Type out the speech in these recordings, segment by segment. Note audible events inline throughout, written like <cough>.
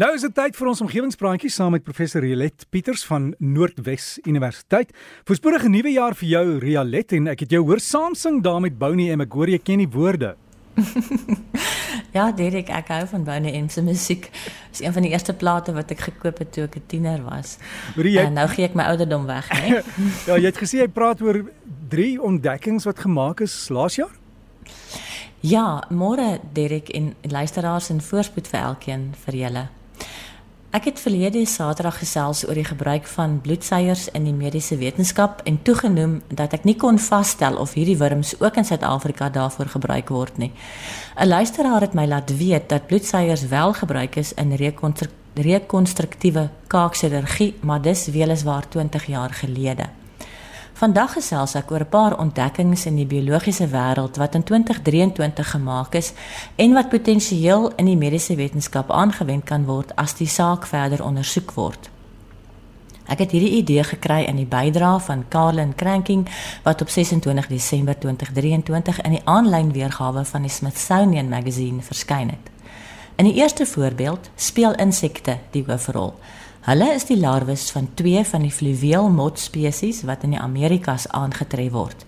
Nou is dit tyd vir ons omgewingspraatjie saam met professor Rialet Pieters van Noordwes Universiteit. Voorspoedige nuwe jaar vir jou Rialet en ek het jou hoor saam sing daar met Bounty en ek hoor jy ken die woorde. <laughs> ja, Derek, ek hou van Bounty en se musiek. Dit is een van die eerste plate wat ek gekoop het toe ek 'n tiener was. Jy... En nou gee ek my ouderdom weg, né? <laughs> ja, jy het gesê jy praat oor drie ontdekkings wat gemaak is laas jaar. Ja, môre Derek en luisteraars en voorspoed vir elkeen vir julle. Ek het verlede Saterdag gesels oor die gebruik van bloedseiers in die mediese wetenskap en toegenoem dat ek nie kon vasstel of hierdie wurms ook in Suid-Afrika daarvoor gebruik word nie. 'n Luisteraar het my laat weet dat bloedseiers wel gebruik is in rekonstruktiewe kaakchirurgie, maar dis weliswaar 20 jaar gelede. Vandag gesels ek oor 'n paar ontdekkings in die biologiese wêreld wat in 2023 gemaak is en wat potensieel in die mediese wetenskap aangewend kan word as die saak verder ondersoek word. Ek het hierdie idee gekry in die bydra van Carlin Cranking wat op 26 Desember 2023 in die aanlyn weergawe van die Smithsonian Magazine verskyn het. In die eerste voorbeeld speel insekte die hoofrol. Hulle is die larwes van twee van die fluweel mot spesies wat in die Amerikas aangetref word.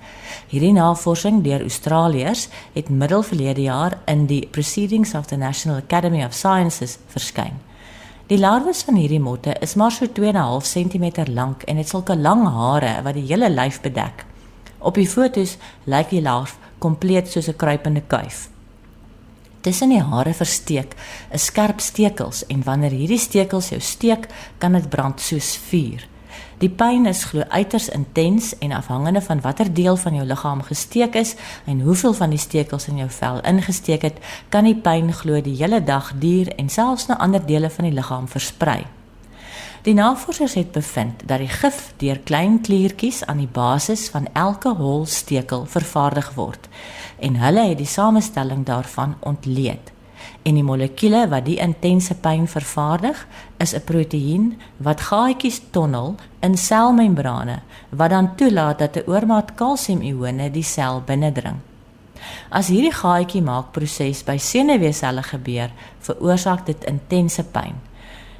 Hierdie navorsing deur Australiërs het middelverlede jaar in die Proceedings of the National Academy of Sciences verskyn. Die larwes van hierdie motte is maar so 2.5 cm lank en het sulke lang hare wat die hele lyf bedek. Op die fotos lyk die larf kompleet soos 'n kruipende kuif tussen die hare versteek is skerp stekels en wanneer hierdie stekels jou steek, kan dit brand soos vuur. Die pyn is glo uiters intens en afhangende van watter deel van jou liggaam gesteek is en hoeveel van die stekels in jou vel ingesteek het, kan die pyn glo die hele dag duur en selfs na ander dele van die liggaam versprei. Die navorsers het bevind dat die gif deur klein kliertjies aan die basis van elke holstekel vervaardig word en hulle het die samestelling daarvan ontleed. En die molekuule wat die intense pyn vervaardig, is 'n proteïen wat gaatjies tonnel in selmembrane wat dan toelaat dat 'n oormaat kalsiumione die sel binnendring. As hierdie gaatjie maak proses by senuweeselle gebeur, veroorsaak dit intense pyn.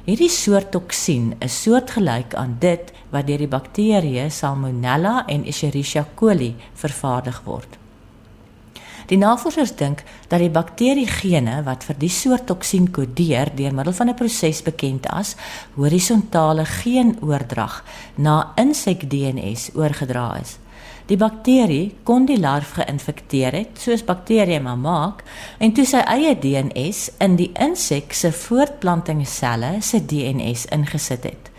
Hierdie soort toksien is soortgelyk aan dit wat deur die bakterieë Salmonella en Escherichia coli vervaardig word. Die navorsers dink dat die bakteriegene wat vir die soort toksien kodeer deur middel van 'n proses bekend as horisontale geenoordrag na insek-DNS oorgedra is. Die bakterie kon die larf geïnfekteer het, soos bakterieë maar maak, en toe sy eie DNS in die insek se voortplantingsselle se DNS ingesit het.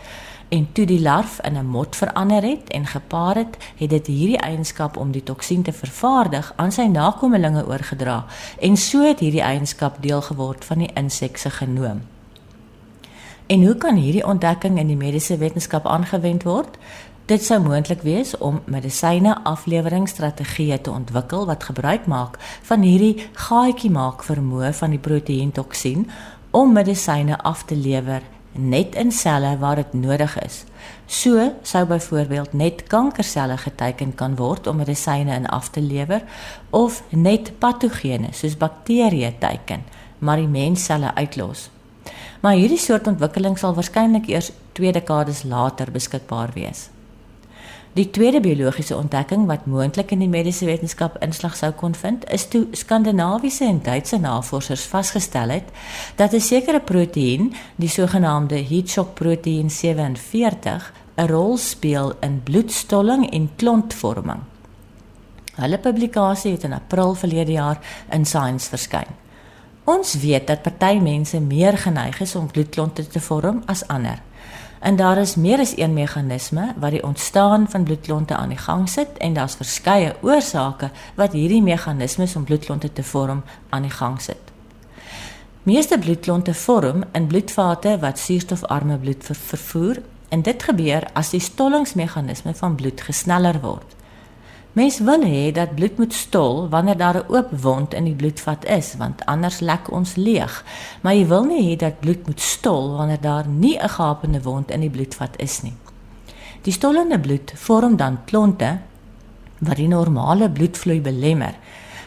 En toe die larf in 'n mot verander het en gepaar het, het dit hierdie eienskap om die toksien te vervaardig aan sy nakommelinge oorgedra en so het hierdie eienskap deel geword van die insek se genoom. En hoe kan hierdie ontdekking in die mediese wetenskap aangewend word? Dit sou moontlik wees om medisyne afleweringsstrategieë te ontwikkel wat gebruik maak van hierdie gaatjie maak vermoë van die proteïen toksien om medisyne af te lewer net in selle waar dit nodig is. So sou byvoorbeeld net kankerselle geteken kan word om medisyne in af te lewer of net patogene soos bakterieë teken, maar die mensselle uitlos. Maar hierdie soort ontwikkeling sal waarskynlik eers 2 dekades later beskikbaar wees. Die tweede biologiese ontdekking wat moontlik in die mediese wetenskap inslag sou kon vind, is toe Skandinawiese en Duitse navorsers vasgestel het dat 'n sekere proteïen, die sogenaamde heat shock proteïen 47, 'n rol speel in bloedstolling en klontvorming. Hulle publikasie het in April verlede jaar in Science verskyn. Ons weet dat party mense meer geneig is om bloedklonte te vorm as ander. En daar is meer as een meganisme wat die ontstaan van bloedklonte aan die gang sit en daar's verskeie oorsake wat hierdie meganismes om bloedklonte te vorm aan die gang sit. Meeste bloedklonte vorm in bloedvate wat suurstofarme bloed ver vervoer en dit gebeur as die stollingsmeganisme van bloed gesneller word. Mens wil hê dat bloed moet stol wanneer daar 'n oop wond in die bloedvat is, want anders lek ons leeg. Maar jy wil nie hê dat bloed moet stol wanneer daar nie 'n gapende wond in die bloedvat is nie. Die stollende bloed vorm dan klonte wat die normale bloedvloei belemmer.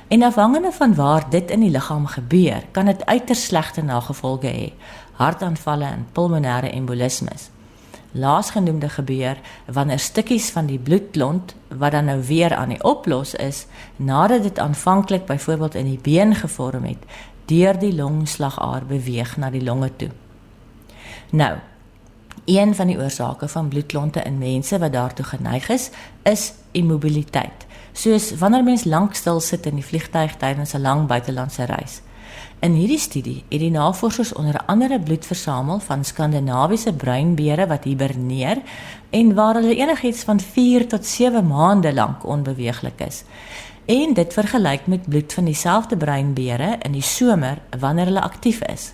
En afhangende van waar dit in die liggaam gebeur, kan dit uiters slegte nagevolge hê. hartaanvalle en pulmonêre embolismes. Laasgenoemde gebeur wanneer stukkies van die bloedklont wat dan nou weer aan die oplos is nadat dit aanvanklik byvoorbeeld in die been gevorm het, deur die longslagaar beweeg na die longe toe. Nou, een van die oorsake van bloedklonte in mense wat daartoe geneig is, is immobiliteit. Soos wanneer mens lank stil sit in die vliegtyg tydens 'n lang buitelandse reis. In hierdie studie het die navorsers onder andere bloed versamel van skandinawiese bruinbere wat hiberneer en waar hulle enigiets van 4 tot 7 maande lank onbeweeglik is. En dit vergelyk met bloed van dieselfde bruinbere in die somer wanneer hulle aktief is.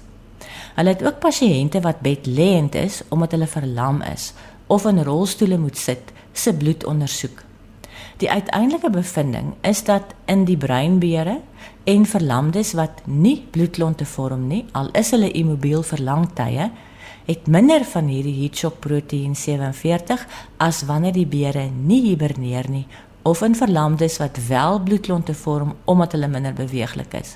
Hulle het ook pasiënte wat bedlêend is omdat hulle verlam is of in rolstoele moet sit, se bloed ondersoek. Die uiteindelike bevinding is dat in die breinbere en verlamdes wat nie bloedklonte vorm nie, al is hulle immobiel vir lang tye, het minder van hierdie heat shock proteïen 47 as wanneer die bere nie hiberneer nie of in verlamdes wat wel bloedklonte vorm omdat hulle minder beweeglik is.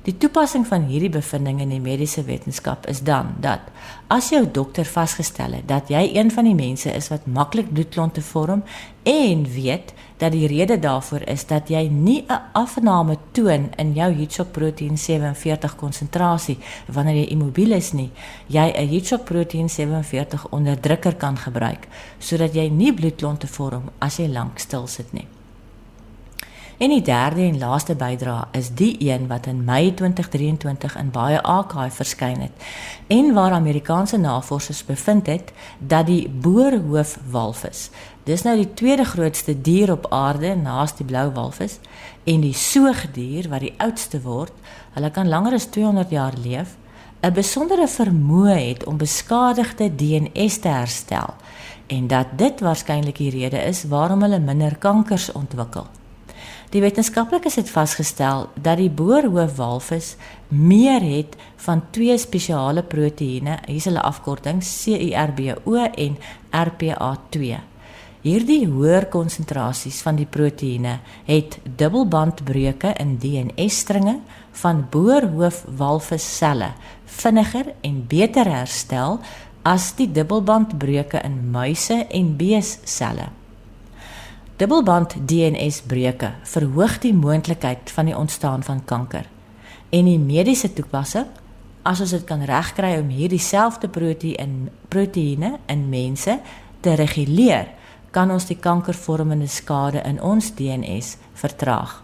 Die toepassing van hierdie bevindinge in die mediese wetenskap is dan dat as jou dokter vasgestel het dat jy een van die mense is wat maklik bloedklonte vorm en weet dat die rede daarvoor is dat jy nie 'n afname toon in jou heatshock-proteïen 47 konsentrasie wanneer jy immobiel is nie, jy 'n heatshock-proteïen 47 onderdrukker kan gebruik sodat jy nie bloedklonte vorm as jy lank stil sit nie. En die derde en laaste bydrae is die een wat in Mei 2023 in baie archive verskyn het en waar Amerikaanse navorsers bevind het dat die boerhoofwalvis, dis nou die tweede grootste dier op aarde naas die blou walvis en die soogdier wat die oudste word, hulle kan langer as 200 jaar leef, 'n besondere vermoë het om beskadigde DNS te herstel en dat dit waarskynlik die rede is waarom hulle minder kankers ontwikkel. Die wetenskaplikes het vasgestel dat die boerhoofwalvis meer het van twee spesiale proteïene, hier is hulle afkorting CIRBO en RPA2. Hierdie hoër konsentrasies van die proteïene het dubbelbandbreuke in DNA-stringe van boerhoofwalvisselle vinniger en beter herstel as die dubbelbandbreuke in muise en beesselle. Dubbelband DNS-breuke verhoog die moontlikheid van die ontstaan van kanker. En die mediese toepassing, as ons dit kan regkry om hierdie selfde proteïen proteïene in mense te reguleer, kan ons die kankervormende skade in ons DNS vertraag.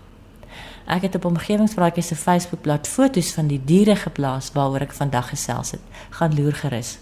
Ek het op omgewingspraatjies se Facebookblad foto's van die diere geplaas waaroor ek vandag gesels het. Gaan loer gerus.